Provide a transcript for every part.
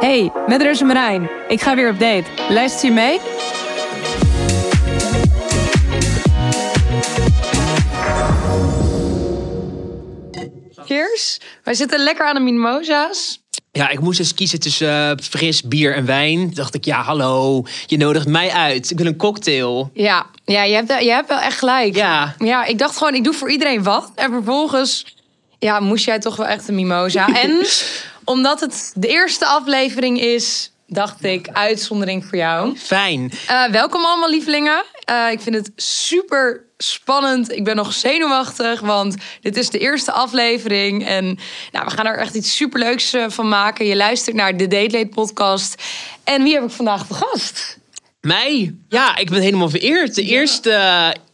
Hey, met Rus en Marijn. Ik ga weer op date. Luister je mee? Cheers. Wij zitten lekker aan de mimosa's. Ja, ik moest eens kiezen tussen eh, fris bier en wijn. Toen dacht ik, ja, hallo, je nodigt mij uit. Ik wil een cocktail. Ja, ja je, hebt, je hebt wel echt gelijk. Ja. Ja, ik dacht gewoon, ik doe voor iedereen wat. En vervolgens ja, moest jij toch wel echt een mimosa. en omdat het de eerste aflevering is, dacht ik, uitzondering voor jou. Fijn. Uh, welkom allemaal, lievelingen. Uh, ik vind het super spannend. Ik ben nog zenuwachtig, want dit is de eerste aflevering. En nou, we gaan er echt iets superleuks uh, van maken. Je luistert naar de Date Late podcast. En wie heb ik vandaag te gast? Mij? Ja, ik ben helemaal vereerd. De eerste,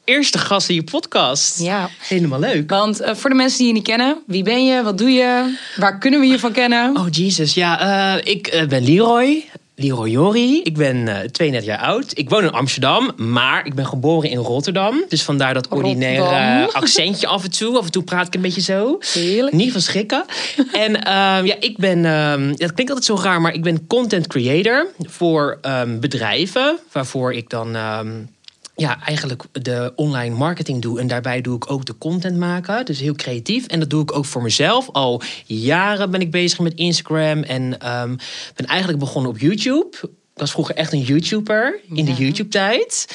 eerste gast in je podcast. Ja. Helemaal leuk. Want uh, voor de mensen die je niet kennen, wie ben je? Wat doe je? Waar kunnen we je van kennen? Oh, Jesus. Ja, uh, ik uh, ben Leroy. Leroy Jori. Ik ben 32 jaar oud. Ik woon in Amsterdam, maar ik ben geboren in Rotterdam. Dus vandaar dat ordinaire accentje af en toe. Af en toe praat ik een beetje zo. Heerlijk. Niet van schrikken. en uh, ja, ik ben, uh, dat klinkt altijd zo raar, maar ik ben content creator voor um, bedrijven. Waarvoor ik dan um, ja, eigenlijk de online marketing doe. En daarbij doe ik ook de content maken. Dus heel creatief. En dat doe ik ook voor mezelf. Al jaren ben ik bezig met Instagram. En um, ben eigenlijk begonnen op YouTube. Ik was vroeger echt een YouTuber in ja. de YouTube-tijd.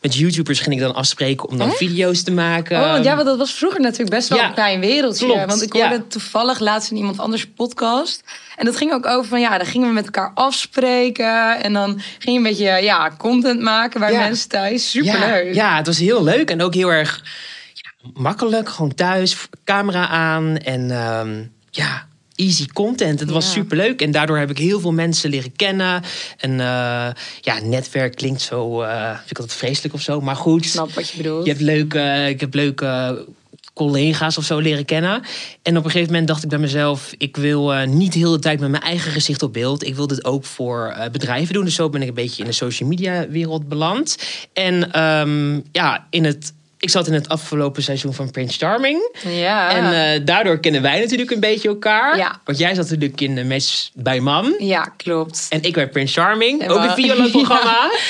Met YouTubers ging ik dan afspreken om dan Echt? video's te maken. Oh, ja, want dat was vroeger natuurlijk best wel Ja, een klein wereldje. klopt, Want ik hoorde ja. toevallig laatst in iemand anders podcast. En dat ging ook over van ja, dan gingen we met elkaar afspreken. En dan ging je een beetje ja, content maken bij Ja. mensen thuis. Superleuk. Ja, ja, het was heel leuk en ook heel erg ja, makkelijk. Gewoon thuis, camera aan en ehm, ja, easy content. Het was Ja. superleuk en daardoor heb ik heel veel mensen leren kennen. En eh, ja, netwerk klinkt zo, eh vind ik altijd vreselijk of zo. Maar goed, Ik snap wat je bedoelt. je hebt leuke, ik heb leuke collega's of zo leren kennen. En op een gegeven moment dacht ik bij mezelf... ik wil eh, niet de hele tijd met mijn eigen gezicht op beeld. Ik wil dit ook voor bedrijven doen. Dus zo ben ik een beetje in de social media wereld beland. En ehm, ja, in het... Ik zat in het afgelopen seizoen van Prince Charming. Ja. En eh, daardoor kennen wij natuurlijk een beetje elkaar. Ja. Want jij zat natuurlijk in de Mes bij Mam. ja, klopt. En ik bij Prince Charming. En ook een.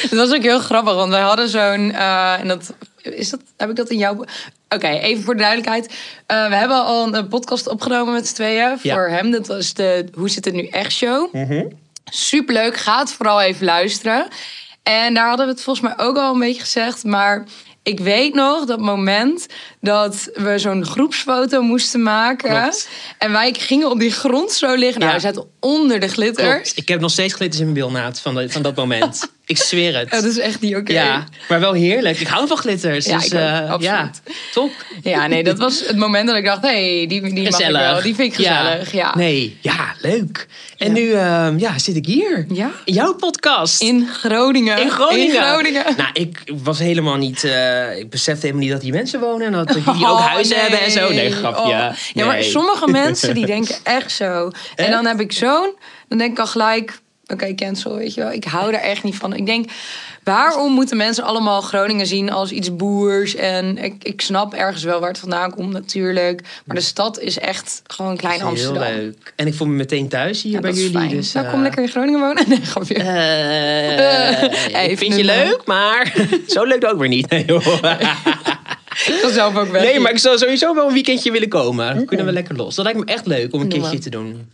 Het was ook heel grappig, want wij hadden zo'n. eh, en dat, is dat, heb ik dat in jouw. Oké, even voor de duidelijkheid. Eh, we hebben al een podcast opgenomen met z'n tweeën voor hem. Dat was de Hoe zit het nu echt show. Superleuk, ga het vooral even luisteren. En daar hadden we het volgens mij ook al een beetje gezegd. Maar ik weet nog dat moment dat we zo'n groepsfoto moesten maken. Klopt. En wij gingen op die grond zo liggen. Nou, we zaten onder de glitter. Klopt. Ik heb nog steeds glitters in mijn bilnaad van, van dat moment. Ik zweer het. Oh, dat is echt niet oké. Ja, maar wel heerlijk. Ik hou van glitters. Ja, dus, eh, Absoluut. ja, top. Ja, nee, dat was het moment dat ik dacht, hé, hey, die, die mag ik wel. Die vind ik gezellig, ja. Nee, ja, leuk. En Ja. nu ehm, ja, zit ik hier. Ja. In jouw podcast. In Groningen. In Groningen. In Groningen. Nou, ik was helemaal niet... eh, ik besefte helemaal niet dat die mensen wonen. En dat jullie ook Oh, huizen nee. hebben en zo. Nee, grapje. Oh. Ja, maar sommige mensen die denken echt zo. En dan heb ik zo'n, dan denk ik al gelijk, oké, cancel, weet je wel. Ik hou daar echt niet van. Ik denk, waarom moeten mensen allemaal Groningen zien als iets boers? En ik, ik snap ergens wel waar het vandaan komt natuurlijk. Maar de stad is echt gewoon klein Heel Amsterdam. leuk. En ik voel me meteen thuis hier Ja, bij jullie. fijn. Dus, nou, eh, kom lekker in Groningen wonen. Nee, grapje. eh, ik vind je een, eh, leuk, maar zo leuk ook weer niet. Nee, ik zelf ook weg. Nee, maar ik zou sowieso wel een weekendje willen komen. Dan kunnen we lekker los. Dat lijkt me echt leuk om een Doe keertje maar. te doen.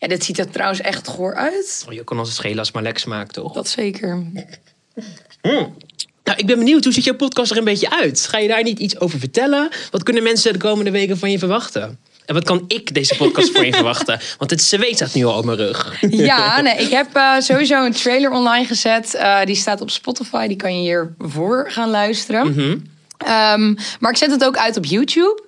Ja, dit ziet er trouwens echt goor uit. Oh, je kan ons het schelen als maar lekker smaakt, toch? Dat zeker. Nou, ik ben benieuwd, hoe ziet jouw podcast er een beetje uit? Ga je daar niet iets over vertellen? Wat kunnen mensen de komende weken van je verwachten? En wat kan ik deze podcast voor je verwachten? Want het zweet staat nu al op mijn rug. Ja, nee, ik heb eh, sowieso een trailer online gezet. Eh, die staat op Spotify. Die kan je hiervoor gaan luisteren. Ehm, maar ik zet het ook uit op YouTube.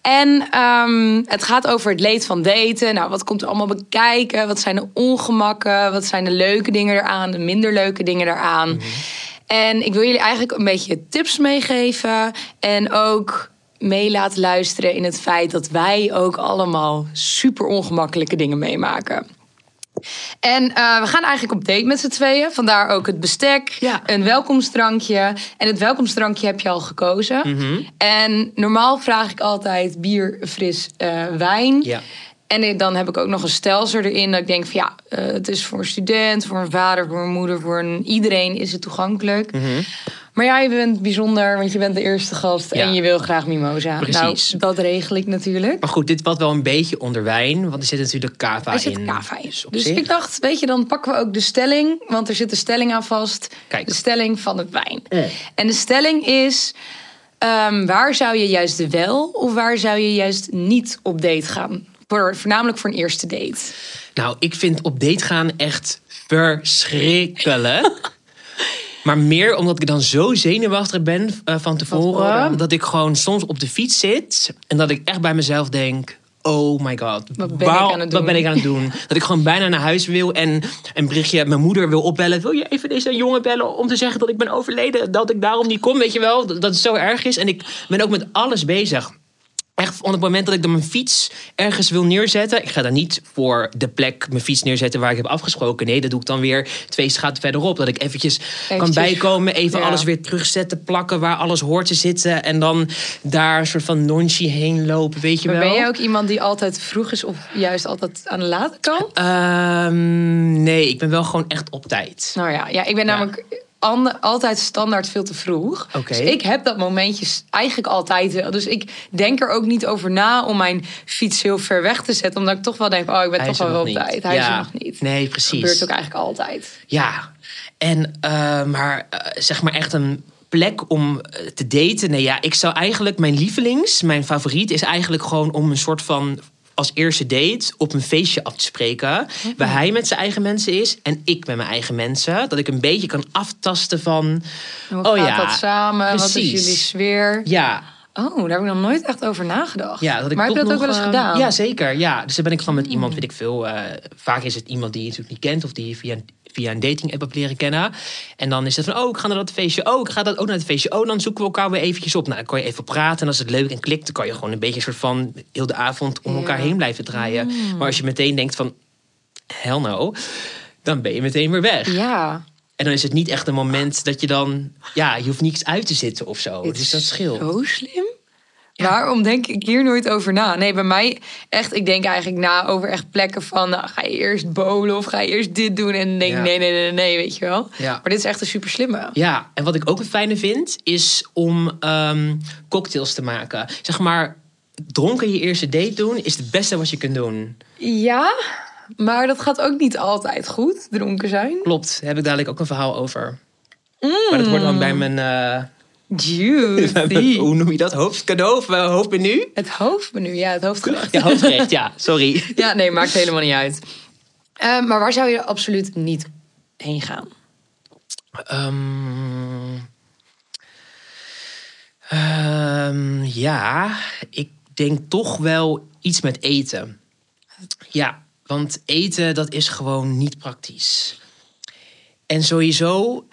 En ehm, het gaat over het leed van daten. Nou, wat komt er allemaal bekijken? Wat zijn de ongemakken? Wat zijn de leuke dingen eraan? De minder leuke dingen eraan? En ik wil jullie eigenlijk een beetje tips meegeven. En ook mee laten luisteren in het feit dat wij ook allemaal super ongemakkelijke dingen meemaken. En eh, we gaan eigenlijk op date met z'n tweeën. Vandaar ook het bestek, Ja. een welkomstdrankje. En het welkomstdrankje heb je al gekozen. Mhm. En normaal vraag ik altijd bier, fris, eh, wijn. Ja. En dan heb ik ook nog een stelsel erin dat ik denk van ja, uh, het is voor een student, voor een vader, voor een moeder, voor een, iedereen is het toegankelijk. Mhm. Maar ja, je bent bijzonder, want je bent de eerste gast Ja. en je wil graag mimosa. Precies. Nou, dat regel ik natuurlijk. Maar goed, dit wat wel een beetje onder wijn, want er zit natuurlijk kava Er zit in. kava in. Dus, Dus zich- ik dacht, weet je, dan pakken we ook de stelling. Want er zit een stelling aan vast. Kijk. De stelling van het wijn. Mm. En de stelling is... ehm, waar zou je juist wel of waar zou je juist niet op date gaan? Voor, voornamelijk voor een eerste date. Nou, ik vind op date gaan echt verschrikkelijk. maar meer omdat ik dan zo zenuwachtig ben eh, van tevoren. Dat ik gewoon soms op de fiets zit. En dat ik echt bij mezelf denk... Oh my god, Wat ben ik aan het wat doen? ben ik aan het doen? dat ik gewoon bijna naar huis wil en een berichtje mijn moeder wil opbellen. Wil je even deze jongen bellen om te zeggen dat ik ben overleden? Dat ik daarom niet kom, weet je wel? Dat het zo erg is. En ik ben ook met alles bezig. Op het moment dat ik dan mijn fiets ergens wil neerzetten. Ik ga dan niet voor de plek mijn fiets neerzetten waar ik heb afgesproken. Nee, dat doe ik dan weer twee straten verderop. Dat ik eventjes kan bijkomen. Even ja. alles weer terugzetten, plakken waar alles hoort te zitten. En dan daar een soort van nonchie heen lopen, weet je Maar wel. ben je ook iemand die altijd vroeg is of juist altijd aan de late kant? Ehm, nee, ik ben wel gewoon echt op tijd. Nou ja, ja ik ben namelijk altijd standaard veel te vroeg. Dus ik heb dat momentje eigenlijk altijd wel. Dus ik denk er ook niet over na om mijn fiets heel ver weg te zetten. Omdat ik toch wel denk, oh, ik ben Hij toch is wel op niet. tijd. Hij is Ja. er nog niet. Nee, Dat precies. gebeurt ook eigenlijk altijd. Ja, en eh, maar eh, zeg maar echt een plek om eh, te daten. Nee, ja, ik zou eigenlijk mijn lievelings, mijn favoriet is eigenlijk gewoon om een soort van als eerste date op een feestje af te spreken. Waar hij met zijn eigen mensen is en ik met mijn eigen mensen. Dat ik een beetje kan aftasten van. Hoe Oh gaat ja, dat samen? Wat is jullie sfeer? Ja, Oh, daar heb ik nog nooit echt over nagedacht. ja, dat ik maar heb je dat ook nog, wel eens eh, gedaan? Ja, zeker. Ja, dus dan ben ik gewoon met iemand, weet ik veel. eh, vaak is het iemand die je natuurlijk niet kent of die je via, via een dating app hebt leren kennen. En dan is het van, oh, ik ga naar dat feestje. Oh, ik ga dat ook naar het feestje. Oh, dan zoeken we elkaar weer eventjes op. Nou, dan kan je even praten. En als het leuk en klikt, dan kan je gewoon een beetje een soort van heel de avond om elkaar heen blijven draaien. Maar als je meteen denkt van, hell no, dan ben je meteen weer weg. Ja. En dan is het niet echt een moment dat je dan, ja, je hoeft niets uit te zitten of zo. Dit Dus dat scheelt. Zo slim. Waarom denk ik hier nooit over na? Nee, bij mij echt, ik denk eigenlijk na over echt plekken van, nou, ga je eerst bowlen of ga je eerst dit doen? En dan denk ik, Ja. nee, nee, nee, nee, weet je wel. Ja. Maar dit is echt een super slimme. Ja, en wat ik ook een fijne vind, is om ehm, cocktails te maken. Zeg maar, dronken je eerste date doen is het beste wat je kunt doen. Ja, maar dat gaat ook niet altijd goed, dronken zijn. Klopt, daar heb ik dadelijk ook een verhaal over. Maar dat wordt dan bij mijn, Juicy. hoe noem je dat, hoofdcadeau of eh, hoofdmenu? Het hoofdmenu, ja, het hoofdgerecht. Ja, hoofdgerecht, ja, sorry. Ja, nee, maakt helemaal niet uit. Eh, maar waar zou je absoluut niet heen gaan? Ehm, ehm, ja, ik denk toch wel iets met eten. Ja, want eten dat is gewoon niet praktisch. En sowieso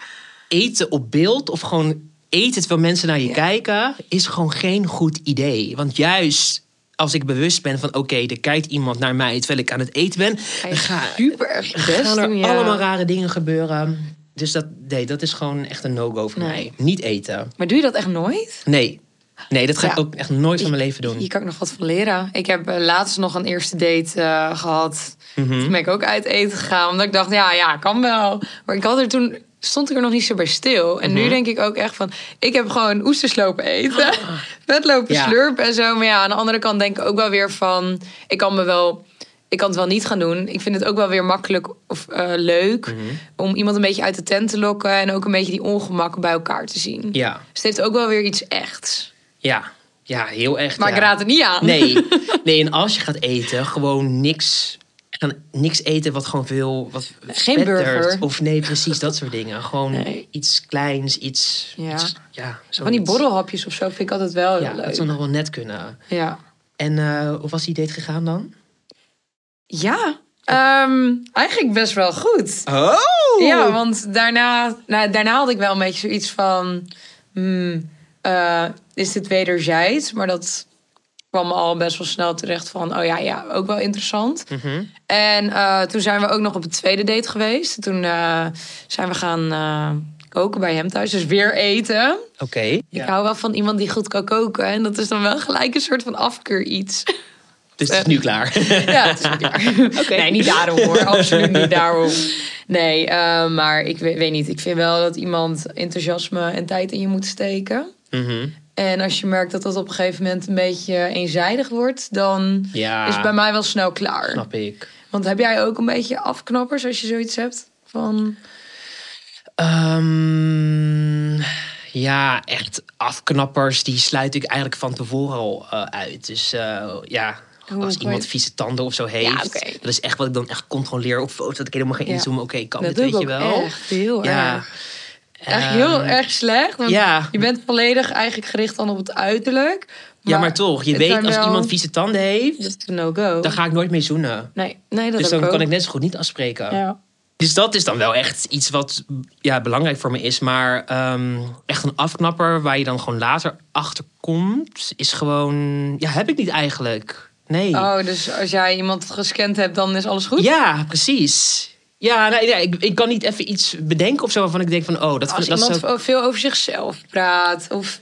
eten op beeld of gewoon eten terwijl mensen naar je kijken is gewoon geen goed idee. Want juist als ik bewust ben van oké, er kijkt iemand naar mij terwijl ik aan het eten ben, Ga dan ga, super gaan er doen, ja. allemaal rare dingen gebeuren. Dus dat, nee, dat is gewoon echt een no-go voor Nee. mij. Niet eten. Maar doe je dat echt nooit? Nee. Nee, dat ga ik Ja. ook echt nooit van mijn leven doen. Hier kan ik nog wat van leren. Ik heb eh, laatst nog een eerste date eh, gehad. Mhm. Toen ben ik ook uit eten gegaan. Omdat ik dacht, ja, ja, kan wel. Maar ik had er toen stond ik er nog niet zo bij stil. En Mhm. nu denk ik ook echt van... Ik heb gewoon oesters lopen eten. Lopen Ah. Ja. slurpen en zo. Maar ja, aan de andere kant denk ik ook wel weer van... Ik kan me wel... Ik kan het wel niet gaan doen. Ik vind het ook wel weer makkelijk of eh, leuk... Mhm. om iemand een beetje uit de tent te lokken... en ook een beetje die ongemakken bij elkaar te zien. Ja, Dus het heeft ook wel weer iets echts. Ja, ja, heel echt. Maar ja. ik raad het niet aan. Nee, nee, en als je gaat eten, gewoon niks. Gaan niks eten wat gewoon veel. Wat Geen spettert. burger. Of nee, precies dat soort dingen. Gewoon Nee. iets kleins, iets. Ja. iets- ja Van die borrelhapjes of zo vind ik altijd wel Ja, dat zou nog wel net kunnen. Ja. En eh, hoe was die date gegaan dan? Ja, ehm, eigenlijk best wel goed. Oh! Ja, want daarna, nou, daarna had ik wel een beetje zoiets van... hmm, eh, is dit wederzijds? Maar dat kwam al best wel snel terecht van... oh ja, ja, ook wel interessant. Mhm. En eh, toen zijn we ook nog op een tweede date geweest. Toen eh, zijn we gaan eh, koken bij hem thuis. Dus weer eten. Oké. Ik hou wel van iemand die goed kan koken. En dat is dan wel gelijk een soort van afkeur iets. Dus het is nu klaar. Ja, het is nu klaar. Nee, niet daarom hoor. Absoluut niet daarom. Nee, eh, maar ik weet, weet niet. Ik vind wel dat iemand enthousiasme en tijd in je moet steken. Mhm. En als je merkt dat dat op een gegeven moment een beetje eenzijdig wordt, dan Ja. is het bij mij wel snel klaar. Snap ik. Want heb jij ook een beetje afknappers als je zoiets hebt? Van, Ehm, ja, echt afknappers, die sluit ik eigenlijk van tevoren al eh, uit. Dus eh, ja, Hoe als iemand je- vieze tanden of zo heeft. Ja. Dat is echt wat ik dan echt controleer op foto's. Dat ik helemaal geen Ja. inzoomen. Oké, kan dat dit, doe ik weet je wel. echt heel ja. erg. Echt heel Ehm, erg slecht. Want ja. je bent volledig eigenlijk gericht dan op het uiterlijk. Ja, maar toch. Je weet als wel- iemand vieze tanden heeft, Dat is een no-go. dan ga ik nooit mee zoenen. Nee, nee, dat Dus dan ik kan ik net zo goed niet afspreken. Ja. Dus dat is dan wel echt iets wat ja, belangrijk voor me is. Maar ehm, echt een afknapper waar je dan gewoon later achter komt, is gewoon. Ja, heb ik niet eigenlijk. Nee. Oh, dus als jij iemand gescand hebt, dan is alles goed? Ja, precies. Ja, nee, nee, ik, ik kan niet even iets bedenken of zo waarvan ik denk van, oh, dat, Als dat iemand veel over zichzelf praat. Of,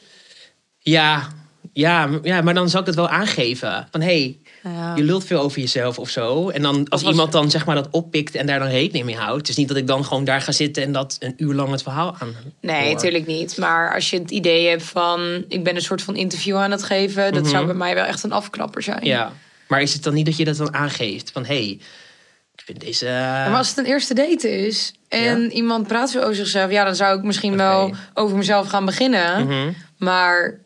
Ja, ja, ja, maar dan zou ik het wel aangeven. Van, hé, hey, Ja. je lult veel over jezelf of zo. En dan als iemand dan zeg maar dat oppikt en daar dan rekening mee houdt. Het is niet dat ik dan gewoon daar ga zitten en dat een uur lang het verhaal aan Nee, natuurlijk niet. Maar als je het idee hebt van... ik ben een soort van interview aan het geven... dat zou bij mij wel echt een afknapper zijn. Mhm. Ja, maar is het dan niet dat je dat dan aangeeft? Van, hé, hey, ik vind deze... Maar als het een eerste date is... en Ja. iemand praat zo over zichzelf... ja, dan zou ik misschien wel over mezelf gaan beginnen. Mhm. Maar...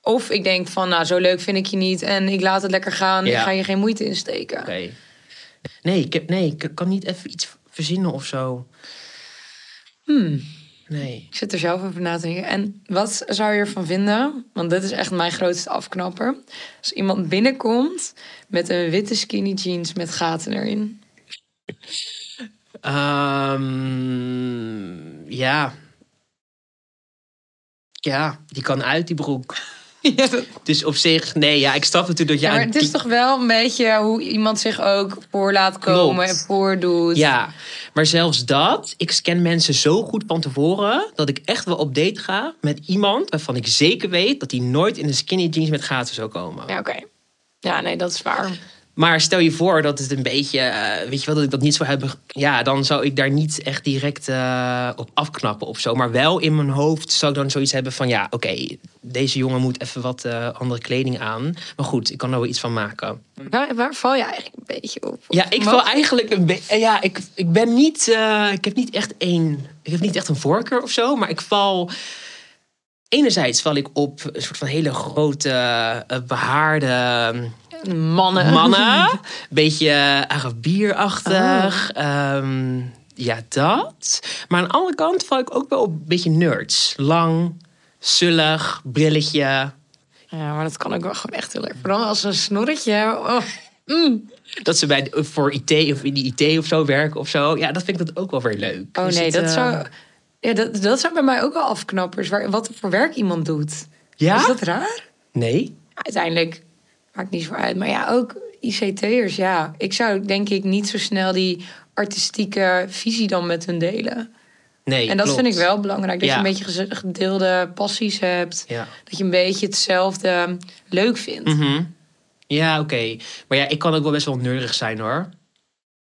Of ik denk van, nou, zo leuk vind ik je niet... en ik laat het lekker gaan. Ja. Ik ga je geen moeite insteken. Oké. Nee, ik heb, nee, ik kan niet even iets verzinnen of zo. Hmm. Nee. Ik zit er zelf over na te denken. En wat zou je ervan vinden? Want dit is echt mijn grootste afknapper. Als iemand binnenkomt met een witte skinny jeans met gaten erin. Ehm, ja. Ja, die kan uit die broek. Ja, dat- Dus op zich, nee, ja, ik snap natuurlijk dat je Ja, maar aan het is toch wel een beetje hoe iemand zich ook voor laat komen Klopt. en voordoet. Ja, maar zelfs dat, ik scan mensen zo goed van tevoren dat ik echt wel op date ga met iemand waarvan ik zeker weet dat hij nooit in een skinny jeans met gaten zou komen. Ja, oké. Ja, nee, dat is waar. Maar stel je voor dat het een beetje, eh, weet je wel, dat ik dat niet zou hebben. Ja, dan zou ik daar niet echt direct eh, op afknappen of zo. Maar wel in mijn hoofd zou ik dan zoiets hebben van, ja, oké, deze jongen moet even wat eh, andere kleding aan. Maar goed, ik kan er wel iets van maken. Waar, waar val je eigenlijk een beetje op? Ja, ik val eigenlijk een beetje. Ja, ik, ik ben niet. ik heb niet echt één. Ik heb niet echt een voorkeur of zo. Maar ik val. Enerzijds val ik op een soort van hele grote, eh, behaarde Mannen. mannen. Beetje Arabierachtig. Ehm, ja, dat. Maar aan de andere kant val ik ook wel op een beetje nerds. Lang, zullig, brilletje. Ja, maar dat kan ook wel gewoon echt heel erg. Vooral als een snorretje. Oh. Mm. Dat ze bij, voor IT of in die IT of zo werken of zo. Ja, dat vind ik dat ook wel weer leuk. Oh Dus nee, het, dat eh, zou... Ja, dat, dat zijn bij mij ook wel afknappers. Waar, wat voor werk iemand doet. Ja? Is dat raar? Nee? Uiteindelijk maakt niet zo uit. Maar ja, ook ICT'ers, ja. Ik zou denk ik niet zo snel die artistieke visie dan met hun delen. Nee, En dat klopt. vind ik wel belangrijk. Dat Ja. je een beetje gedeelde passies hebt. Ja. Dat je een beetje hetzelfde leuk vindt. Mhm. Ja, oké. Maar ja, ik kan ook wel best wel nerdig zijn hoor.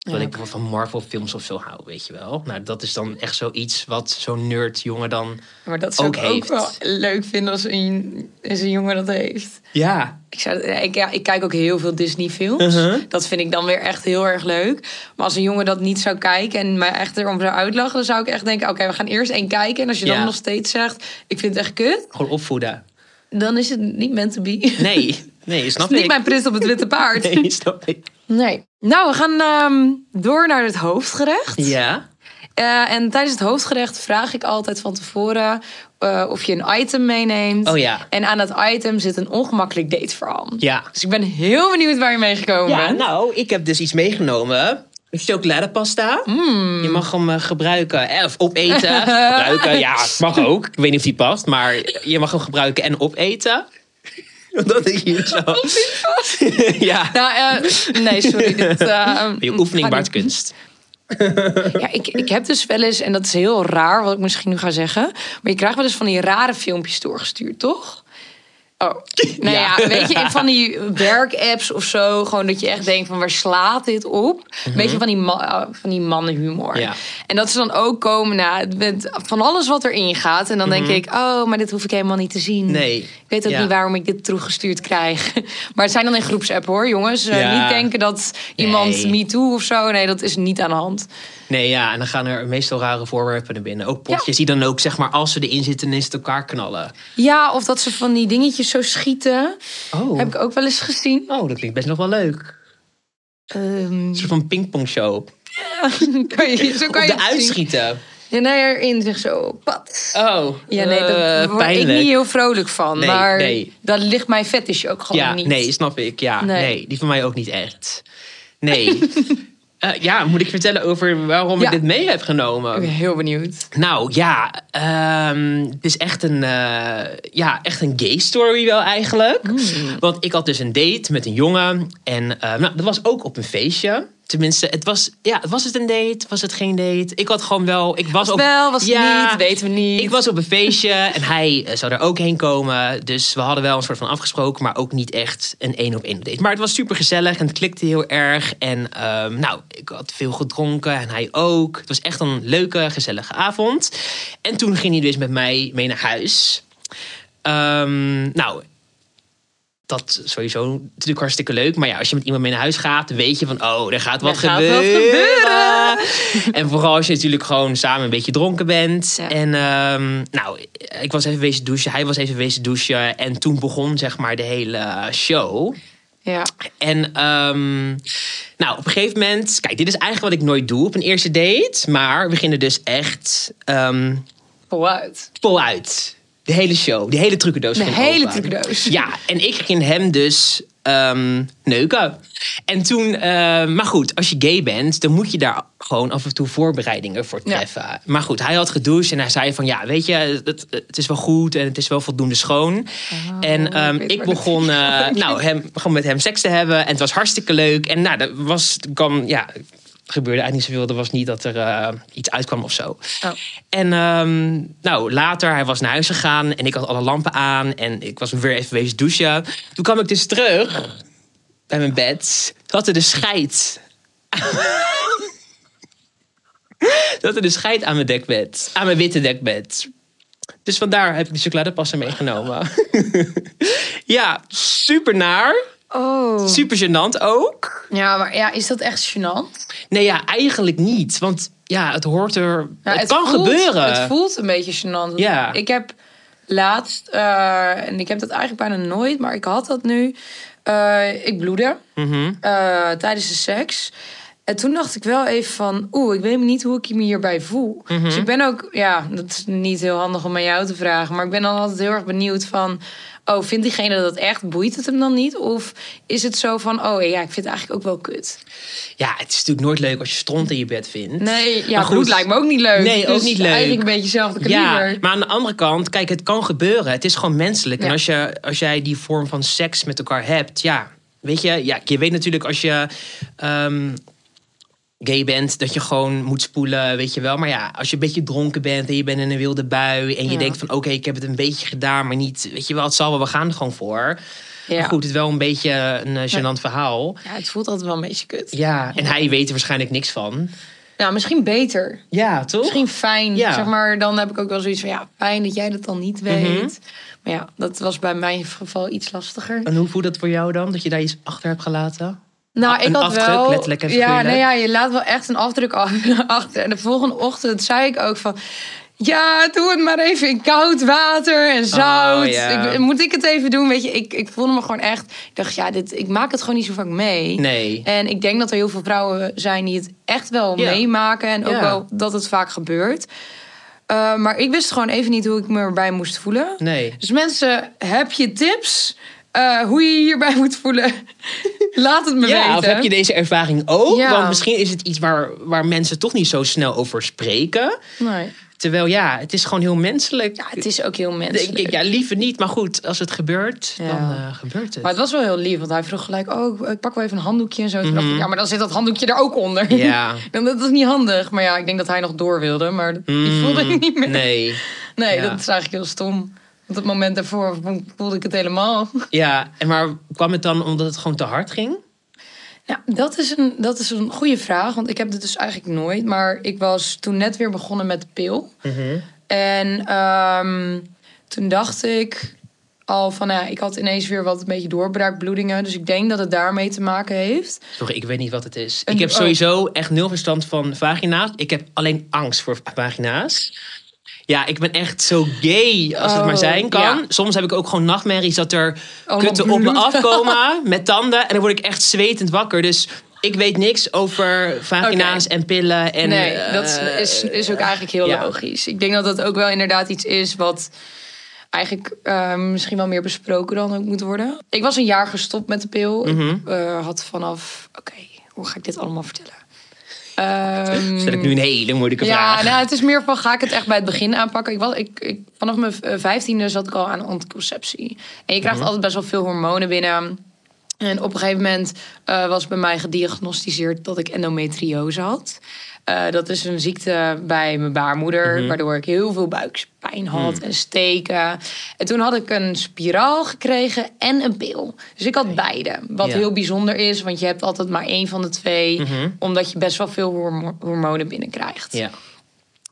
Dat Ja, ik wel van Marvel films of zo hou, weet je wel. Nou, dat is dan echt zoiets wat zo'n nerd jongen dan... Maar dat zou ook ik ook heeft. wel leuk vinden als een, als een jongen dat heeft. Ja. Ik, zou, ik, ja, ik kijk ook heel veel Disney-films. Uh-huh. Dat vind ik dan weer echt heel erg leuk. Maar als een jongen dat niet zou kijken en mij echt erom zou uitlachen, dan zou ik echt denken: oké, we gaan eerst één kijken. En als je Ja. dan nog steeds zegt: ik vind het echt kut, Gewoon opvoeden. dan is het niet meant to be. Nee, nee, snap is niet ik. mijn prins op het witte paard. Nee, snap ik. Nee. Nou, we gaan ehm, door naar het hoofdgerecht. Ja. Eh, en tijdens het hoofdgerecht vraag ik altijd van tevoren eh, of je een item meeneemt. Oh ja. En aan dat item zit een ongemakkelijk dateverhaal. Ja. Dus ik ben heel benieuwd waar je meegekomen Ja, bent. nou, ik heb dus iets meegenomen. Chocoladepasta. Mm. Je mag hem eh, gebruiken eh, of opeten. gebruiken, ja, mag ook. Ik weet niet of die past, maar je mag hem gebruiken en opeten. Dat is hier zo. ja, Nou, eh, nee, sorry. Dit, eh, je oefening baart kunst. Ja, ik, ik heb dus wel eens, en dat is heel raar wat ik misschien nu ga zeggen. Maar je krijgt wel eens van die rare filmpjes doorgestuurd, toch? Oh, nou ja. weet je, van die werkapps of zo, gewoon dat je echt denkt van waar slaat dit op? Een beetje van die, uh, van die mannenhumor. Ja. En dat ze dan ook komen nou, met van alles wat erin gaat. En dan denk ik, oh, maar dit hoef ik helemaal niet te zien. Nee. Ik weet ook Ja. niet waarom ik dit teruggestuurd krijg. Maar het zijn dan in groepsapp hoor, jongens. Eh, niet denken dat iemand me too of zo. Nee, dat is niet aan de hand. Nee, ja, en dan gaan er meestal rare voorwerpen naar binnen. Ook potjes die dan ook, zeg maar, als ze erin zitten, is het elkaar knallen. Ja, of dat ze van die dingetjes zo schieten. Oh, Heb ik ook wel eens gezien. oh dat klinkt best nog wel leuk. Ehm, Een soort van pingpongshow. kan je, zo kan je de zien. uitschieten. Ja, nee, erin zeg zo, pat. Oh, Ja, nee, eh, daar word ik niet heel vrolijk van. Nee, maar nee. dat ligt mijn fetish ook gewoon Ja, niet. nee, snap ik. Ja, Nee. nee. die van mij ook niet echt. Nee. Eh, ja, moet ik vertellen over waarom Ja. ik dit mee heb Ik genomen? ben heel benieuwd. Nou ja, ehm, het is echt een, eh, ja, echt een gay story wel eigenlijk. Hmm. Want ik had dus een date met een jongen. En eh, nou, dat was ook op een feestje. Tenminste, het was, ja, was het een date? Was het geen date? Ik had gewoon wel... Ik was op, Wel, was het Ja, niet, weten we niet. Ik was op een feestje en hij eh, zou er ook heen komen. Dus we hadden wel een soort van afgesproken, maar ook niet echt een één op één date. Maar het was super gezellig en het klikte heel erg. En ehm, nou, ik had veel gedronken en hij ook. Het was echt een leuke, gezellige avond. En toen ging hij dus met mij mee naar huis. Ehm, nou, dat sowieso natuurlijk hartstikke leuk. Maar ja, als je met iemand mee naar huis gaat, weet je van... oh, er gaat wat Er gaat wat gebeuren. gebeuren. En vooral als je natuurlijk gewoon samen een beetje dronken bent. Ja. En ehm, nou, ik was even wezen douchen. Hij was even wezen douchen. En toen begon zeg maar de hele show. Ja. En ehm, nou, op een gegeven moment... Kijk, dit is eigenlijk wat ik nooit doe op een eerste date. Maar we gingen dus echt ehm Voluit. voluit. De hele show. De hele trucendoos De hele trucendoos. Ja, en ik ging hem dus ehm, neuken. En toen, eh, maar goed, als je gay bent, dan moet je daar gewoon af en toe voorbereidingen voor Ja. treffen. Maar goed, hij had gedoucht en hij zei van ja, weet je, het, het is wel goed en het is wel voldoende schoon. en ehm, Oh, ik weet ik, dit begon gaat. nou, hem, gewoon met hem seks te hebben en het was hartstikke leuk. En nou, dat was, kwam, ja, gebeurde eigenlijk niet zoveel. Er was niet dat er eh, iets uitkwam of zo. Oh. En ehm, nou, later, hij was naar huis gegaan en ik had alle lampen aan en ik was weer even wezen douchen. Toen kwam ik dus terug bij mijn bed. Toen had er de scheid. Had er de scheid aan mijn dekbed. Aan mijn witte dekbed. Dus vandaar heb ik de chocoladepasta meegenomen. ja, super naar. Oh. Super gênant ook. Ja, maar ja, is dat echt gênant? Nee, ja, eigenlijk niet. Want ja, het hoort er. Ja, het, kan voelt- gebeuren. Het voelt een beetje gênant. Ja. Ik heb laatst, eh, en ik heb dat eigenlijk bijna nooit, maar ik had dat nu. Eh, ik bloedde Mhm. eh, tijdens de seks. En toen dacht ik wel even van, oeh, ik weet niet hoe ik me hierbij voel. Mhm. Dus ik ben ook, ja, dat is niet heel handig om aan jou te vragen, maar ik ben dan altijd heel erg benieuwd van, oh, vindt diegene dat echt? Boeit het hem dan niet? Of is het zo van, oh ja, ik vind het eigenlijk ook wel kut? Ja, het is natuurlijk nooit leuk als je stront in je bed vindt. Nee, ja, Maar goed. lijkt me ook niet leuk. Nee, ook Dus niet leuk. Eigenlijk een beetje hetzelfde kaliber. Ja, maar aan de andere kant, kijk, het kan gebeuren. Het is gewoon menselijk. En als, je, als jij die vorm van seks met elkaar hebt, ja, weet je, ja, je weet natuurlijk als je ehm, gay bent, dat je gewoon moet spoelen, weet je wel. Maar ja, als je een beetje dronken bent en je bent in een wilde bui en je Ja. denkt van, oké, ik heb het een beetje gedaan, maar niet, weet je wel, het zal wel, we gaan er gewoon voor. Ja. Maar goed, het is wel een beetje een eh, gênant verhaal. Ja, het voelt altijd wel een beetje kut. Ja, en hij weet er waarschijnlijk niks van. Ja, misschien beter. Ja, toch? Misschien fijn. Ja. Zeg maar, dan heb ik ook wel zoiets van, ja, fijn dat jij dat dan niet Mhm. weet. Maar ja, dat was bij mijn geval iets lastiger. En hoe voelt dat voor jou dan, dat je daar iets achter hebt gelaten? Nou, ik had afdruk, wel... letterlijk en ja, nee, ja, je laat wel echt een afdruk af- achter. En de volgende ochtend zei ik ook van... Ja, doe het maar even in koud water en zout. Oh, ja. ik, moet ik het even doen? Weet je, ik, ik voelde me gewoon echt... Ik dacht, ja, dit, ik maak het gewoon niet zo vaak mee. Nee. En ik denk dat er heel veel vrouwen zijn die het echt wel meemaken. En ook wel dat het vaak gebeurt. Uh, maar ik wist gewoon even niet hoe ik me erbij moest voelen. Nee. Dus mensen, heb je tips uh, hoe je je hierbij moet voelen? Laat het me ja, weten. of heb je deze ervaring ook? Ja. Want misschien is het iets waar, waar mensen toch niet zo snel over spreken. Nee. Terwijl ja, het is gewoon heel menselijk. Ja, het is ook heel Denk menselijk. ik, ja, liever niet. Maar goed, als het gebeurt, Ja. dan uh, gebeurt het. Maar het was wel heel lief, want hij vroeg gelijk... oh, ik pak wel even een handdoekje en zo. Ik, ja, maar dan zit dat handdoekje er ook onder. Mhm. Ja. dan, dat is niet handig. Maar ja, ik denk dat hij nog door wilde. Maar die Mm, voelde ik niet meer. Nee. Nee, Ja. dat is eigenlijk heel stom. Op het moment daarvoor voelde ik het helemaal. Ja, en maar kwam het dan omdat het gewoon te hard ging? Ja, dat is, een, dat is een goede vraag. Want ik heb dit dus eigenlijk nooit. Maar ik was toen net weer begonnen met de pil. En ehm, toen dacht ik al van... Ja, ik had ineens weer wat een beetje doorbraakbloedingen. Dus ik denk dat het daarmee te maken heeft. Sorry, ik weet niet wat het is. Ik heb oh. sowieso echt nul verstand van vagina's. Ik heb alleen angst voor vagina's. Ja, ik ben echt zo gay als het Oh, maar zijn kan. ja. Soms heb ik ook gewoon nachtmerries dat er Allemaal kutten op me afkomen met tanden. En dan word ik echt zwetend wakker. Dus ik weet niks over vagina's en pillen. En, nee, dat eh, is, is ook eigenlijk heel ja. logisch. Ik denk dat dat ook wel inderdaad iets is wat eigenlijk eh, misschien wel meer besproken dan ook moet worden. Ik was een jaar gestopt met de pil. Mhm. Ik eh, had vanaf... Oké, hoe ga ik dit allemaal vertellen? Ehm, Stel ik nu een hele moeilijke ja, vraag. nou, het is meer van ga ik het echt bij het begin aanpakken. Ik was, ik, ik, vanaf mijn eh, vijftiende zat ik al aan anticonceptie. En je krijgt Mhm. altijd best wel veel hormonen binnen. En op een gegeven moment eh, was bij mij gediagnosticeerd dat ik endometriose had. Eh, dat is een ziekte bij mijn baarmoeder, Mhm. waardoor ik heel veel buikpijn had en steken. En toen had ik een spiraal gekregen en een pil. Dus ik had beide. Wat heel bijzonder is, want je hebt altijd maar één van de twee, omdat je best wel veel hormo- hormonen binnenkrijgt. Ja,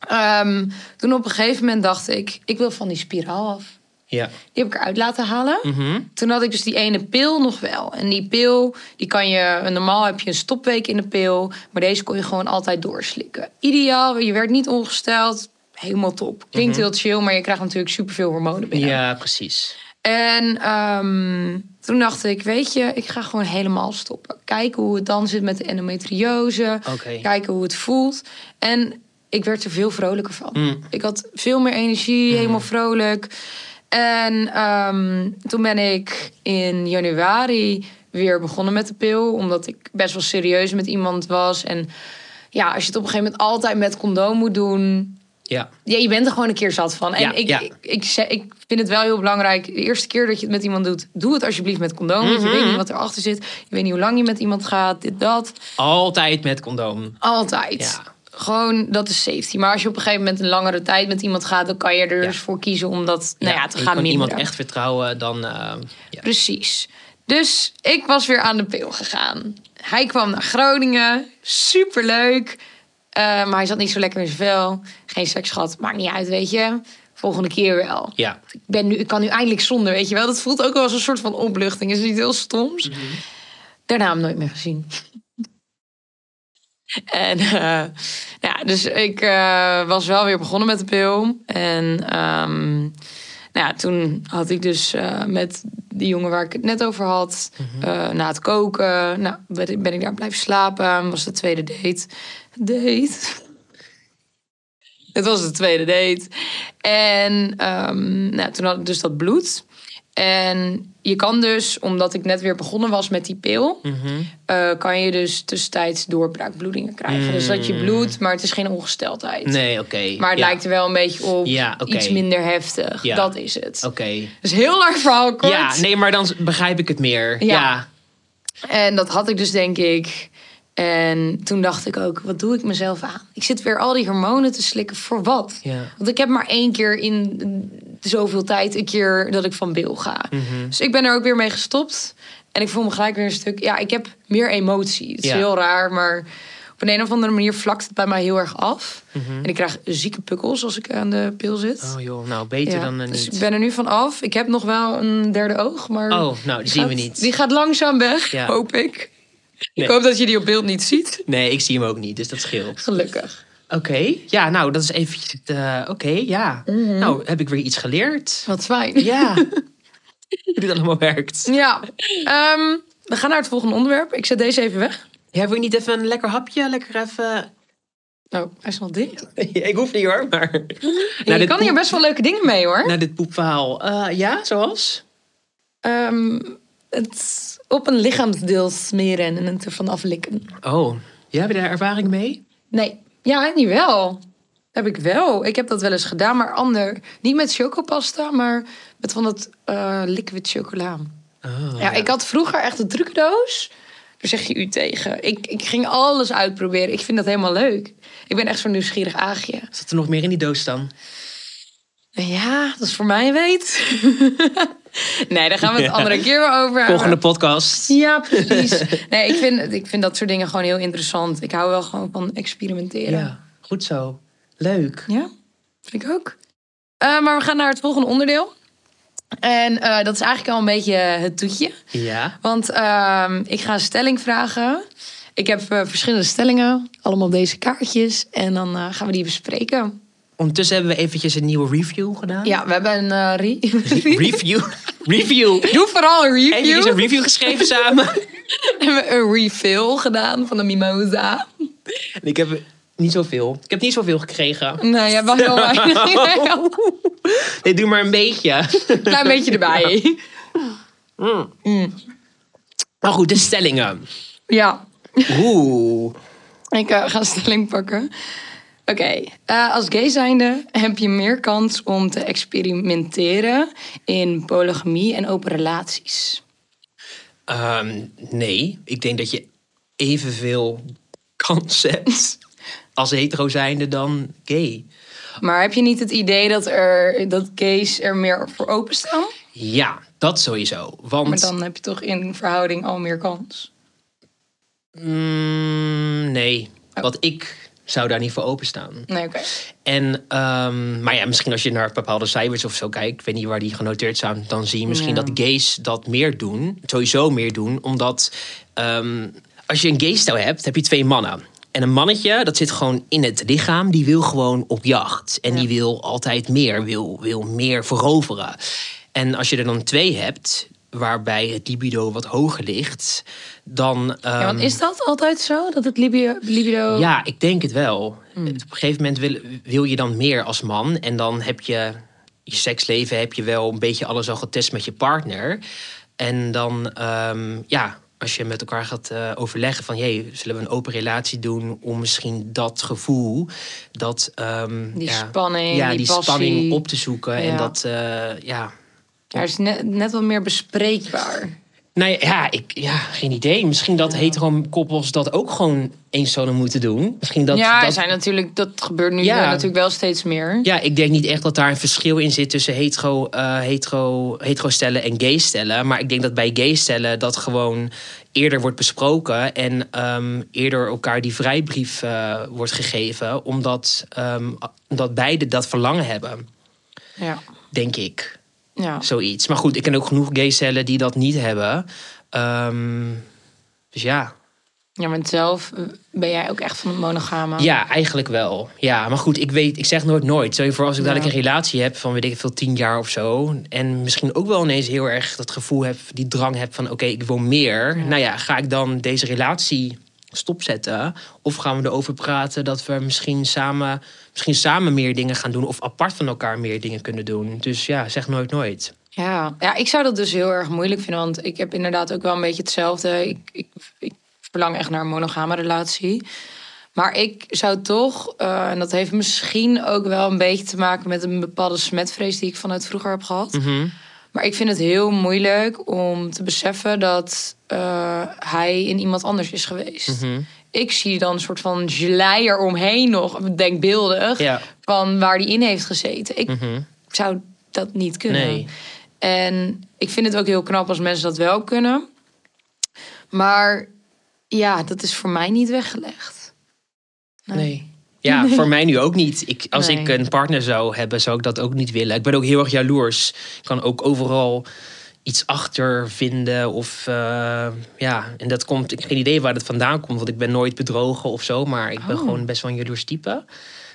Ehm, toen op een gegeven moment dacht ik, ik wil van die spiraal af. Ja. Die heb ik eruit laten halen. Mhm. Toen had ik dus die ene pil nog wel. En die pil, die kan je... Normaal heb je een stopweek in de pil. Maar deze kon je gewoon altijd doorslikken. Ideaal, je werd niet ongesteld. Helemaal top. Klinkt heel chill, maar je krijgt natuurlijk superveel hormonen binnen. ja, precies. En ehm, toen dacht ik, weet je, ik ga gewoon helemaal stoppen. Kijken hoe het dan zit met de endometriose. Kijken hoe het voelt. En ik werd er veel vrolijker van. Mm. Ik had veel meer energie, helemaal vrolijk. En ehm, toen ben ik in januari weer begonnen met de pil. Omdat ik best wel serieus met iemand was. En ja, als je het op een gegeven moment altijd met condoom moet doen... Ja, Ja, je bent er gewoon een keer zat van. En Ja, ik, ja. ik, ik, ik vind het wel heel belangrijk. De eerste keer dat je het met iemand doet, doe het alsjeblieft met condoom. Want je Mhm. weet niet wat erachter zit. Je weet niet hoe lang je met iemand gaat. Dit, dat. altijd met condoom. Altijd. Ja. Gewoon, dat is safety. Maar als je op een gegeven moment een langere tijd met iemand gaat, dan kan je er Ja. dus voor kiezen om dat nou ja, te gaan kan minderen. iemand echt vertrouwen, dan... eh, ja. Precies. Dus ik was weer aan de pil gegaan. Hij kwam naar Groningen. Superleuk. Eh, maar hij zat niet zo lekker in zijn vel. Geen seks gehad. Maakt niet uit, weet je. Volgende keer wel. ja. Ik, ben nu, ik kan nu eindelijk zonder, weet je wel. Dat voelt ook wel als een soort van opluchting. Is niet heel stoms? Daarna hem nooit meer gezien. En nou ja, dus ik eh, was wel weer begonnen met de pil. En ehm, nou ja, toen had ik dus eh, met die jongen waar ik het net over had, eh, na het koken, nou, ben, ik- ben ik daar blijven slapen. Was de tweede date. Date. Het was de tweede date. En ehm, nou, toen had ik dus dat bloed. En je kan dus, omdat ik net weer begonnen was met die pil, Mhm. eh, kan je dus tussentijds doorbraakbloedingen krijgen. Dus dat je bloedt, maar het is geen ongesteldheid. Nee, oké. Maar het ja. lijkt er wel een beetje op. Ja. Iets minder heftig. Ja. Dat is het. Oké. Dus heel lang verhaal kort. Ja, nee, maar dan begrijp ik het meer. Ja. Ja. En dat had ik dus, denk ik. En toen dacht ik ook, wat doe ik mezelf aan? Ik zit weer al die hormonen te slikken. Voor wat? Ja. Want ik heb maar één keer in zoveel tijd een keer dat ik van bil ga. Mhm. Dus ik ben er ook weer mee gestopt. En ik voel me gelijk weer een stuk... Ja, ik heb meer emotie. Het is Ja. heel raar, maar... Op een, een of andere manier vlakt het bij mij heel erg af. En ik krijg zieke pukkels als ik aan de pil zit. Mhm. Oh joh, nou beter Ja, dan eh, dus niet. ik ben er nu van af. Ik heb nog wel een derde oog, maar... Oh, nou, die zien we gaat- niet. Die gaat langzaam weg, Ja. hoop ik. Nee. Ik hoop dat je die op beeld niet ziet. Nee, ik zie hem ook niet, dus dat scheelt. Gelukkig. Oké, ja, nou, dat is eventjes het... eh, Oké, ja. Mhm. Nou, heb ik weer iets geleerd. Wat fijn. Ja. Hoe dit allemaal werkt. Ja. Ehm, we gaan naar het volgende onderwerp. Ik zet deze even weg. Ja, wil je niet even een lekker hapje? Lekker even... Oh, hij is nog dicht. ik hoef niet hoor, maar... Ja, Nou, je kan hier best wel leuke dingen mee hoor. Naar dit poepverhaal. Eh, ja, zoals? Ehm, het op een lichaamsdeel smeren en het ervan aflikken. Oh, ja, heb je daar ervaring mee? Nee, ja, niet wel. Heb ik wel. Ik heb dat wel eens gedaan, maar ander. Niet met chocopasta, maar met van dat eh, liquid chocola. Oh, Ja, ik had vroeger echt een trucendoos. Daar zeg je u tegen. Ik, ik ging alles uitproberen. Ik vind dat helemaal leuk. Ik ben echt zo'n nieuwsgierig aagje. Zat er nog meer in die doos dan? Ja, dat is voor mij weet. nee, daar gaan we het Ja. andere keer weer over. Volgende podcast. Ja, precies. Nee, ik vind, ik vind dat soort dingen gewoon heel interessant. Ik hou wel gewoon van experimenteren. Ja, goed zo. Leuk. Ja, vind ik ook. Eh, maar we gaan naar het volgende onderdeel. En eh, dat is eigenlijk al een beetje het toetje. Ja. Want ehm, ik ga een stelling vragen. Ik heb eh, verschillende stellingen, allemaal op deze kaartjes. En dan gaan we die bespreken. Ondertussen hebben we eventjes een nieuwe review gedaan. Ja, we hebben een eh, re- Review. review. Doe vooral een review. Eventjes een review geschreven samen. We hebben een refill gedaan van de mimosa. En ik heb niet zoveel. Ik heb niet zoveel gekregen. Nee, jij was heel weinig. Nee, doe maar een beetje. Klein beetje erbij. Maar goed, de stellingen. Ja, Oeh. ik eh, ga een stelling pakken. Oké, eh, als gay zijnde heb je meer kans om te experimenteren in polygamie en open relaties. Ehm, nee, ik denk dat je evenveel kans hebt als hetero zijnde dan gay. Maar heb je niet het idee dat, er, dat gays er meer voor openstaan? Ja, dat sowieso. Want Maar dan heb je toch in verhouding al meer kans. mm, nee, want ik zou daar niet voor openstaan. Nee, oké. En, ehm, maar ja, misschien als je naar bepaalde cijfers of zo kijkt, ik weet niet waar die genoteerd staan, dan zie je misschien Ja. dat gays dat meer doen. Sowieso meer doen, omdat ehm, als je een gaystel hebt, heb je twee mannen. En een mannetje, dat zit gewoon in het lichaam, die wil gewoon op jacht. En Ja. die wil altijd meer, wil, wil meer veroveren. En als je er dan twee hebt, waarbij het libido wat hoger ligt, dan. Ja, want ehm, is dat altijd zo? Dat het libido... libido... ja, ik denk het wel. Hmm. Op een gegeven moment wil, wil je dan meer als man. En dan heb je je seksleven heb je wel een beetje alles al getest met je partner. En dan, ehm, ja, als je met elkaar gaat eh, overleggen van... Hey, zullen we een open relatie doen om misschien dat gevoel... Dat, ehm, Die ja, spanning, ja, die spanning op te zoeken. En dat, eh, ja, Ja, is net, net wat meer bespreekbaar. Nou ja, ik, ja, geen idee. Misschien dat hetero koppels dat ook gewoon eens zouden moeten doen. Misschien dat, ja, dat, zijn natuurlijk, dat gebeurt nu Ja. natuurlijk wel steeds meer. Ja, ik denk niet echt dat daar een verschil in zit tussen hetero, eh hetero, hetero stellen en gay stellen. Maar ik denk dat bij gay stellen dat gewoon eerder wordt besproken en ehm, eerder elkaar die vrijbrief eh, wordt gegeven, omdat, omdat beide dat verlangen hebben, Ja. denk ik. Ja. Zoiets. Maar goed, ik ken ook genoeg gay stellen die dat niet hebben. Ehm, dus ja. Ja, maar zelf eh, ben jij ook echt van het monogame. Ja, eigenlijk wel. Ja, maar goed, ik weet, ik zeg nooit nooit. Stel je voor als ik dadelijk een relatie heb van weet ik veel, tien jaar of zo. En misschien ook wel ineens heel erg dat gevoel heb, die drang heb van oké, ik wil meer. Nou ja, ga ik dan deze relatie stopzetten? Of gaan we erover praten dat we misschien samen, misschien samen meer dingen gaan doen. Of apart van elkaar meer dingen kunnen doen. Dus ja, zeg nooit nooit. Ja. ja, ik zou dat dus heel erg moeilijk vinden. Want ik heb inderdaad ook wel een beetje hetzelfde. Ik, ik, ik verlang echt naar een monogame relatie. Maar ik zou toch, eh, en dat heeft misschien ook wel een beetje te maken met een bepaalde smetvrees die ik vanuit vroeger heb gehad. Mhm. Maar ik vind het heel moeilijk om te beseffen dat eh, hij in iemand anders is geweest. Mhm. Ik zie dan een soort van gelei eromheen nog, denkbeeldig, Ja. van waar die in heeft gezeten. Ik Mhm. zou dat niet kunnen. Nee. En ik vind het ook heel knap als mensen dat wel kunnen. Maar ja, dat is voor mij niet weggelegd. Nee. Ja, voor mij nu ook niet. Ik, als Nee. ik een partner zou hebben, zou ik dat ook niet willen. Ik ben ook heel erg jaloers. Ik kan ook overal iets achter vinden. Of eh, ja, en dat komt. Ik heb geen idee waar dat vandaan komt. Want ik ben nooit bedrogen of zo. Maar ik ben Oh. gewoon best wel een jaloers type.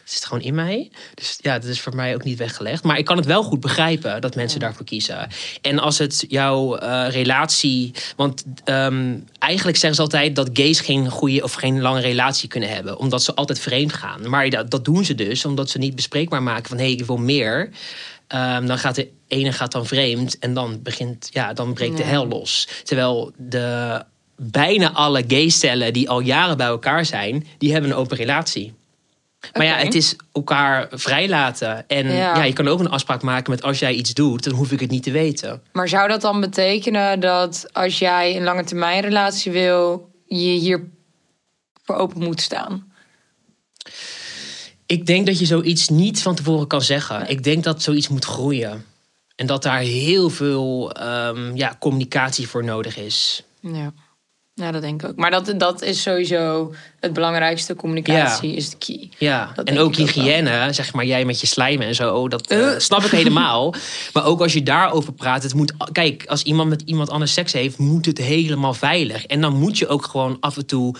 Het zit gewoon in mij. Dus ja, dat is voor mij ook niet weggelegd. Maar ik kan het wel goed begrijpen dat mensen daarvoor kiezen. En als het jouw eh, relatie. Want ehm, eigenlijk zeggen ze altijd dat gays geen goede of geen lange relatie kunnen hebben. Omdat ze altijd vreemd gaan. Maar dat, dat doen ze dus omdat ze niet bespreekbaar maken van hé, hey, ik wil meer. Ehm, dan gaat de ene gaat dan vreemd en dan begint, ja, dan breekt de hel los. Terwijl de bijna alle gay-stellen die al jaren bij elkaar zijn, die hebben een open relatie. Maar ja, het is elkaar vrijlaten. En Ja. ja. je kan ook een afspraak maken met als jij iets doet, dan hoef ik het niet te weten. Maar zou dat dan betekenen dat als jij een lange termijn relatie wil, je hier voor open moet staan? Ik denk dat je zoiets niet van tevoren kan zeggen. Ik denk dat zoiets moet groeien. En dat daar heel veel ehm, ja, communicatie voor nodig is. Ja. Ja, dat denk ik ook. Maar dat, dat is sowieso het belangrijkste. Communicatie Ja. is de key. Ja, Dat en ook hygiëne, zeg maar, jij met je slijmen en zo, dat eh, Eh. snap ik helemaal. maar ook als je daarover praat, het moet, kijk, als iemand met iemand anders seks heeft, moet het helemaal veilig. En dan moet je ook gewoon af en toe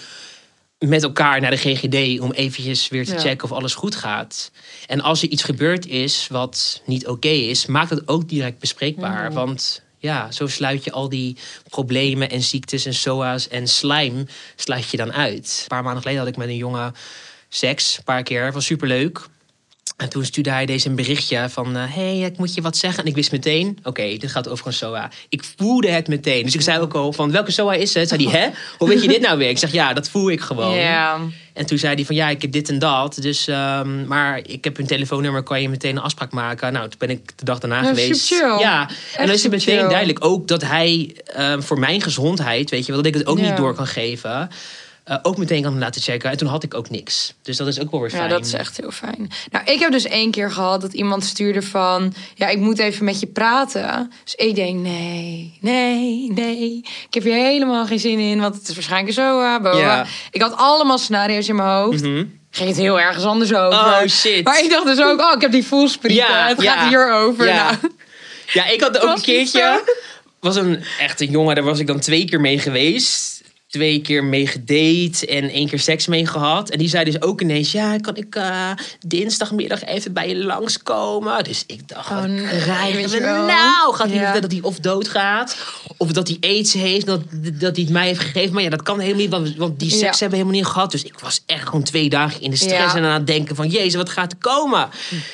met elkaar naar de GGD om eventjes weer te Ja. checken of alles goed gaat. En als er iets gebeurd is wat niet oké is, maak dat ook direct bespreekbaar. Mhm. Want ja, zo sluit je al die problemen en ziektes en SOA's en slijm sluit je dan uit. Een paar maanden geleden had ik met een jongen seks, een paar keer. was superleuk. En toen stuurde hij deze een berichtje van... hé, hey, ik moet je wat zeggen. En ik wist meteen, oké, dit gaat over een SOA. Ik voelde het meteen. Dus ik zei ook al van, welke SOA is het? Zei hij, hè? Hoe weet je dit nou weer? Ik zeg, ja, dat voel ik gewoon. En toen zei hij van, ja, ik heb dit en dat. Dus, ehm, maar ik heb een telefoonnummer, kan je meteen een afspraak maken? Nou, toen ben ik de dag daarna Ja, geweest. super chill. Ja, en dan is het meteen chill. duidelijk ook dat hij ehm, voor mijn gezondheid, weet je wel, dat ik het ook niet door kan geven. Eh, ook meteen kan laten checken. En toen had ik ook niks. Dus dat is ook wel weer fijn. Ja, dat is echt heel fijn. Nou, ik heb dus één keer gehad dat iemand stuurde van... Ja, ik moet even met je praten. Dus ik denk, nee, nee, nee. Ik heb hier helemaal geen zin in, want het is waarschijnlijk zo. uh. Ja. Ik had allemaal scenario's in mijn hoofd. Mhm. Ging het heel ergens anders over. Oh, shit. Maar ik dacht dus ook, oh, ik heb die voelsprieten. Ja, het ja. gaat hierover. Ja. Nou, Ja, ik had ook een keertje. Was een echte jongen, daar was ik dan twee keer mee geweest. Twee keer mee gedate en één keer seks mee gehad. En die zei dus ook ineens: Ja, kan ik eh, dinsdagmiddag even bij je langskomen? Dus ik dacht: Oh, nee, krijgen wel. nou? Gaat hij Ja. dat hij of doodgaat? Of dat hij aids heeft, dat, dat hij het mij heeft gegeven? Maar ja, dat kan helemaal niet, want, die seks Ja. hebben we helemaal niet gehad. Dus ik was echt gewoon twee dagen in de stress Ja. en aan het denken: van Jezus, wat gaat er komen?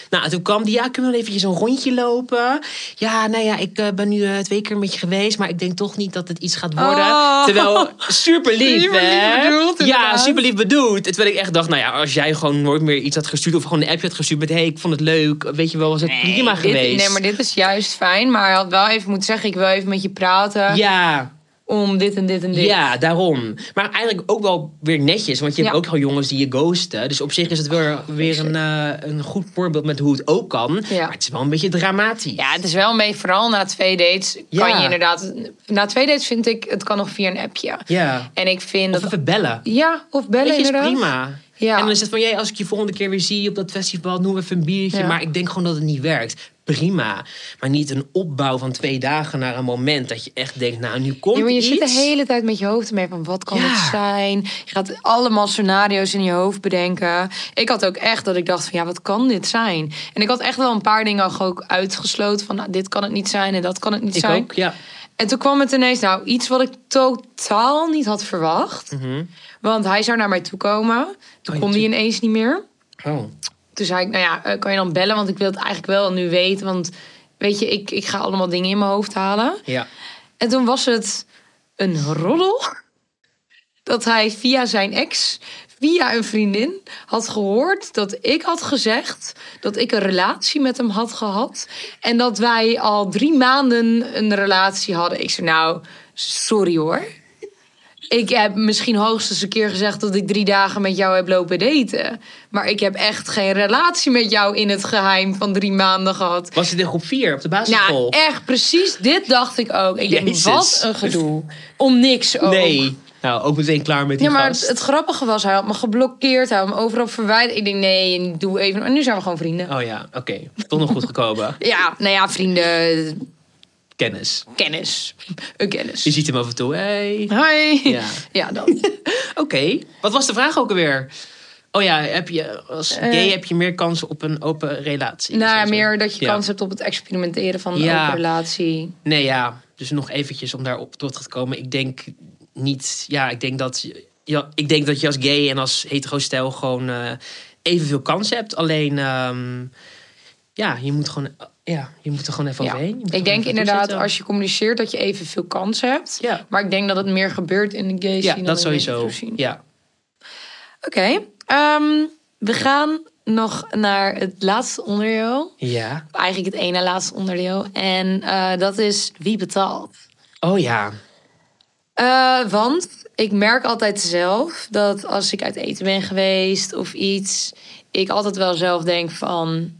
Nou, en toen kwam die: Ja, kunnen we wel eventjes een rondje lopen? Ja, nou ja, ik eh, ben nu eh, twee keer met je geweest, maar ik denk toch niet dat het iets gaat worden. Oh. Terwijl, super lief, Super lief bedoeld, ja, super lief bedoeld. Terwijl ik echt dacht, nou ja, als jij gewoon nooit meer iets had gestuurd... of gewoon een appje had gestuurd met... hé, hey, ik vond het leuk, weet je wel, was het prima dit- geweest. nee, maar dit is juist fijn. Maar hij had wel even moeten zeggen, ik wil even met je praten. Ja, Om dit en dit en dit. ja, daarom. Maar eigenlijk ook wel weer netjes. Want je hebt Ja. ook al jongens die je ghosten. Dus op zich is het weer, weer een, eh, een goed voorbeeld met hoe het ook kan. Ja. Maar het is wel een beetje dramatisch. Ja, het is wel beetje, vooral na twee dates kan je inderdaad... Na twee dates vind ik, het kan nog via een appje. Ja. En ik vind Of dat... even bellen. Ja, of bellen Weet je, is inderdaad. prima. Ja. En dan is het van, jij, als ik je volgende keer weer zie op dat festival, noem even een biertje. Ja. Maar ik denk gewoon dat het niet werkt. Prima. Maar niet een opbouw van twee dagen naar een moment dat je echt denkt, nou, nu komt Ja, maar je iets. zit de hele tijd met je hoofd mee van wat kan Ja. het zijn? Je gaat allemaal scenario's in je hoofd bedenken. Ik had ook echt dat ik dacht van ja, wat kan dit zijn? En ik had echt wel een paar dingen ook uitgesloten van nou, dit kan het niet zijn en dat kan het niet Ik zijn. ook, ja. En toen kwam het ineens, nou, iets wat ik totaal niet had verwacht. Want hij zou naar mij toe komen. Toen Mhm. Oh, kon hij ineens niet meer. Oh. Toen zei ik, nou ja, eh, kan je dan bellen? Want ik wil het eigenlijk wel nu weten. Want weet je, ik, ik ga allemaal dingen in mijn hoofd halen. Ja. En toen was het een roddel. Dat hij via zijn ex, via een vriendin, had gehoord dat ik had gezegd dat ik een relatie met hem had gehad. En dat wij al drie maanden een relatie hadden. Ik zei, nou, sorry hoor. Ik heb misschien hoogstens een keer gezegd dat ik drie dagen met jou heb lopen daten. Maar ik heb echt geen relatie met jou in het geheim van drie maanden gehad. Was het in groep 4 op de basisschool? Nou, echt precies. Dit dacht ik ook. Ik denk, Jezus. wat een gedoe. Om niks ook. nee. Nou, ook meteen klaar met die Ja, maar gast. het, het grappige was, hij had me geblokkeerd. Hij had me overal verwijderd. Ik denk, nee, doe even. En nu zijn we gewoon vrienden. Oh ja, oké. Toch nog goed gekomen. Ja, nou ja, vrienden, Kennis. kennis. Een kennis. Je ziet hem af en toe. Hey. Hoi. Ja. Ja, dat. Oké. Wat was de vraag ook alweer? Oh ja, heb je, als gay heb je meer kans op een open relatie? nou ja, meer dat je Ja. kans hebt op het experimenteren van een Ja. open relatie. Nee, ja. Dus nog eventjes om daarop terug te komen. Ik denk niet... Ja, ik denk dat, ja, ik denk dat je als gay en als hetero-stijl gewoon eh, evenveel kans hebt. Alleen, ehm, ja, je moet gewoon... Ja, je moet er gewoon even Ja. overheen. Er Ik denk inderdaad, zitten. als je communiceert, dat je evenveel kans hebt. Ja. Maar ik denk dat het meer gebeurt in de gay Ja, scene dan dat sowieso. Ja. Oké, ehm, we gaan nog naar het laatste onderdeel. Ja. Eigenlijk het ene laatste onderdeel. En eh, dat is wie betaalt. Oh ja. Eh, want ik merk altijd zelf dat als ik uit eten ben geweest of iets, ik altijd wel zelf denk van,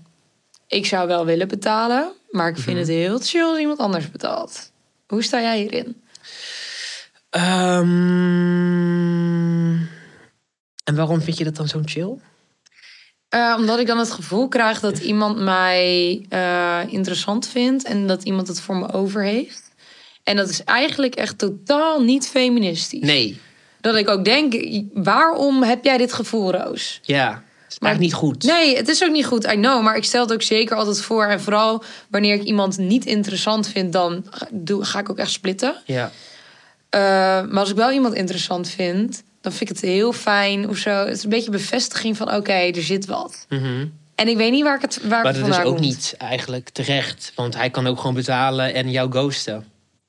ik zou wel willen betalen, maar ik vind het heel chill als iemand anders betaalt. Hoe sta jij hierin? Ehm, en waarom vind je dat dan zo chill? Eh, omdat ik dan het gevoel krijg dat iemand mij eh, interessant vindt en dat iemand het voor me over heeft. En dat is eigenlijk echt totaal niet feministisch. Nee. Dat ik ook denk, waarom heb jij dit gevoel, Roos? Ja. Eigenlijk niet goed. Nee, het is ook niet goed, I know. Maar ik stel het ook zeker altijd voor. En vooral wanneer ik iemand niet interessant vind, dan ga- ik ook echt splitten. Ja. Eh, maar als ik wel iemand interessant vind, dan vind ik het heel fijn of zo. Het is een beetje bevestiging van, oké, er zit wat. Mhm. En ik weet niet waar ik het waar Maar dat is ook komt. niet eigenlijk terecht. Want hij kan ook gewoon betalen en jou ghosten.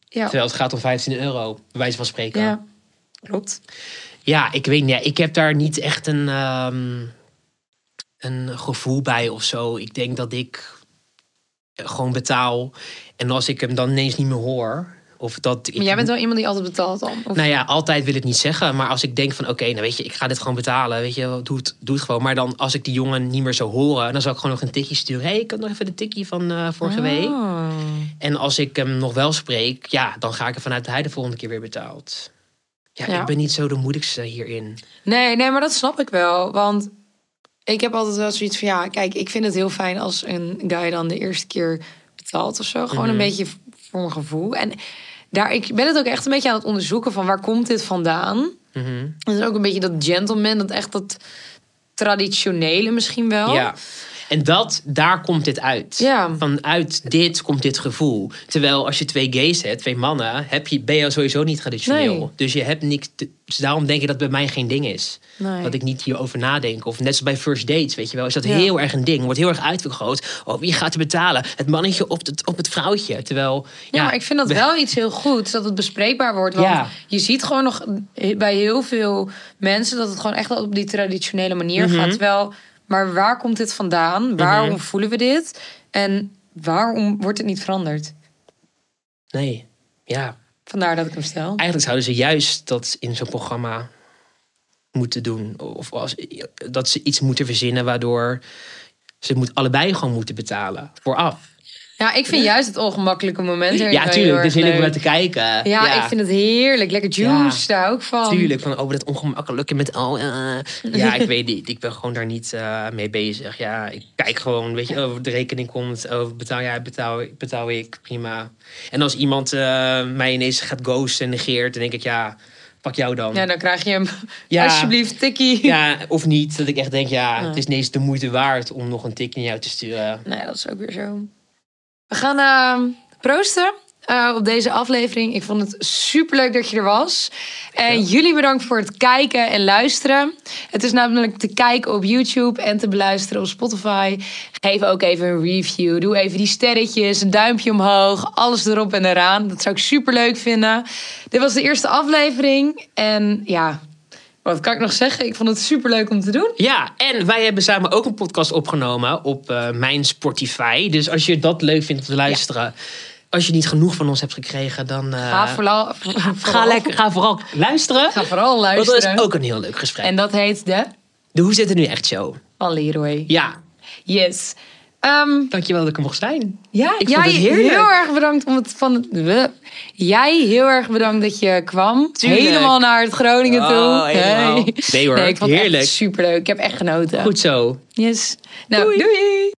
Ja, Terwijl het gaat om 15 euro, bij wijze van spreken. ja. klopt. Ja, ik weet niet. ja, Ik heb daar niet echt een, ehm, een gevoel bij of zo. Ik denk dat ik gewoon betaal. En als ik hem dan ineens niet meer hoor. Of dat ik, Maar jij bent wel iemand die altijd betaalt dan? Of... Nou ja, altijd wil ik niet zeggen. Maar als ik denk van oké, nou weet je, ik ga dit gewoon betalen. Weet je, doe het, doe het gewoon. Maar dan als ik die jongen niet meer zou horen, dan zou ik gewoon nog een tikje sturen. Hey, ik had nog even de tikje van eh, vorige week. Oh. En als ik hem nog wel spreek, ja, dan ga ik ervan uit dat hij de volgende keer weer betaalt. Ja, Ja. ik ben niet zo de moedigste hierin. Nee, nee, maar dat snap ik wel. Want ik heb altijd wel zoiets van... Ja, kijk, ik vind het heel fijn als een guy dan de eerste keer betaalt of zo. Gewoon Mhm. een beetje voor mijn gevoel. En daar, ik ben het ook echt een beetje aan het onderzoeken van... waar komt dit vandaan? Mhm. Het is ook een beetje dat gentleman, dat echt dat traditionele misschien wel. Ja. En dat, daar komt dit uit. Ja. Vanuit dit komt dit gevoel. Terwijl als je twee gays hebt, twee mannen, heb je, ben je sowieso niet traditioneel. Nee. Dus je hebt niks. te- dus daarom denk ik dat het bij mij geen ding is. Nee. Dat ik niet hierover nadenk. Of net zoals bij first dates, weet je wel, is dat Ja. heel erg een ding. Wordt heel erg uitvergroot. Oh, wie gaat er betalen? Het mannetje op het, op het vrouwtje. Terwijl. Ja, maar ik vind dat we- wel iets heel goeds, dat het bespreekbaar wordt. Want Ja. je ziet gewoon nog bij heel veel mensen dat het gewoon echt op die traditionele manier Mhm. gaat. Terwijl, maar waar komt dit vandaan? Waarom voelen we dit? En waarom wordt het niet veranderd? Nee. Ja. Vandaar dat ik hem stel. Eigenlijk zouden ze juist dat in zo'n programma moeten doen. Of als, dat ze iets moeten verzinnen waardoor ze moet, allebei gewoon moeten betalen. Vooraf. Ja, ik vind juist het ongemakkelijke moment. Ja, tuurlijk. Dus wil ik naar te kijken. Ja, ik vind het heerlijk. Lekker juice, daar ook van. Tuurlijk, van over dat ongemakkelijke met oh, eh. Ja, ik weet niet. Ik ben gewoon daar niet eh, mee bezig. Ja, ik kijk gewoon, weet je, over de rekening komt, over betaal jij, betaal, betaal ik, prima. En als iemand eh, mij ineens gaat ghosten en negeert, dan denk ik, ja, pak jou dan. Ja, dan krijg je hem Ja. alsjeblieft tikkie. Ja, of niet. Dat ik echt denk, ja, Ja. het is ineens de moeite waard om nog een tik naar jou te sturen. Nee, dat is ook weer zo. We gaan eh, proosten eh, op deze aflevering. Ik vond het superleuk dat je er was. En jullie bedankt voor het kijken en luisteren. Het is namelijk te kijken op YouTube en te beluisteren op Spotify. Geef ook even een review. Doe even die sterretjes, een duimpje omhoog. Alles erop en eraan. Dat zou ik superleuk vinden. Dit was de eerste aflevering. En ja, wat kan ik nog zeggen? Ik vond het superleuk om te doen. Ja, en wij hebben samen ook een podcast opgenomen op eh, mijn Spotify. Dus als je dat leuk vindt om te luisteren, als je niet genoeg van ons hebt gekregen, dan eh, Ga, vooral, ga, lekker, ga vooral luisteren. Ga vooral Want dat luisteren. is ook een heel leuk gesprek. En dat heet de de Hoe zit het nu echt show? van Leroy. Ja, Yes. Ehm, dankjewel dat ik er mocht zijn. ja, Ik jij vond het heerlijk. heel erg bedankt om het van het. we- Jij heel erg bedankt dat je kwam. Tuurlijk. Helemaal naar het Groningen toe. Oh, helemaal. Nee hoor, nee, ik vond het heerlijk. echt superleuk. Ik heb echt genoten. Goed zo. Yes. Nou, Doei. doei.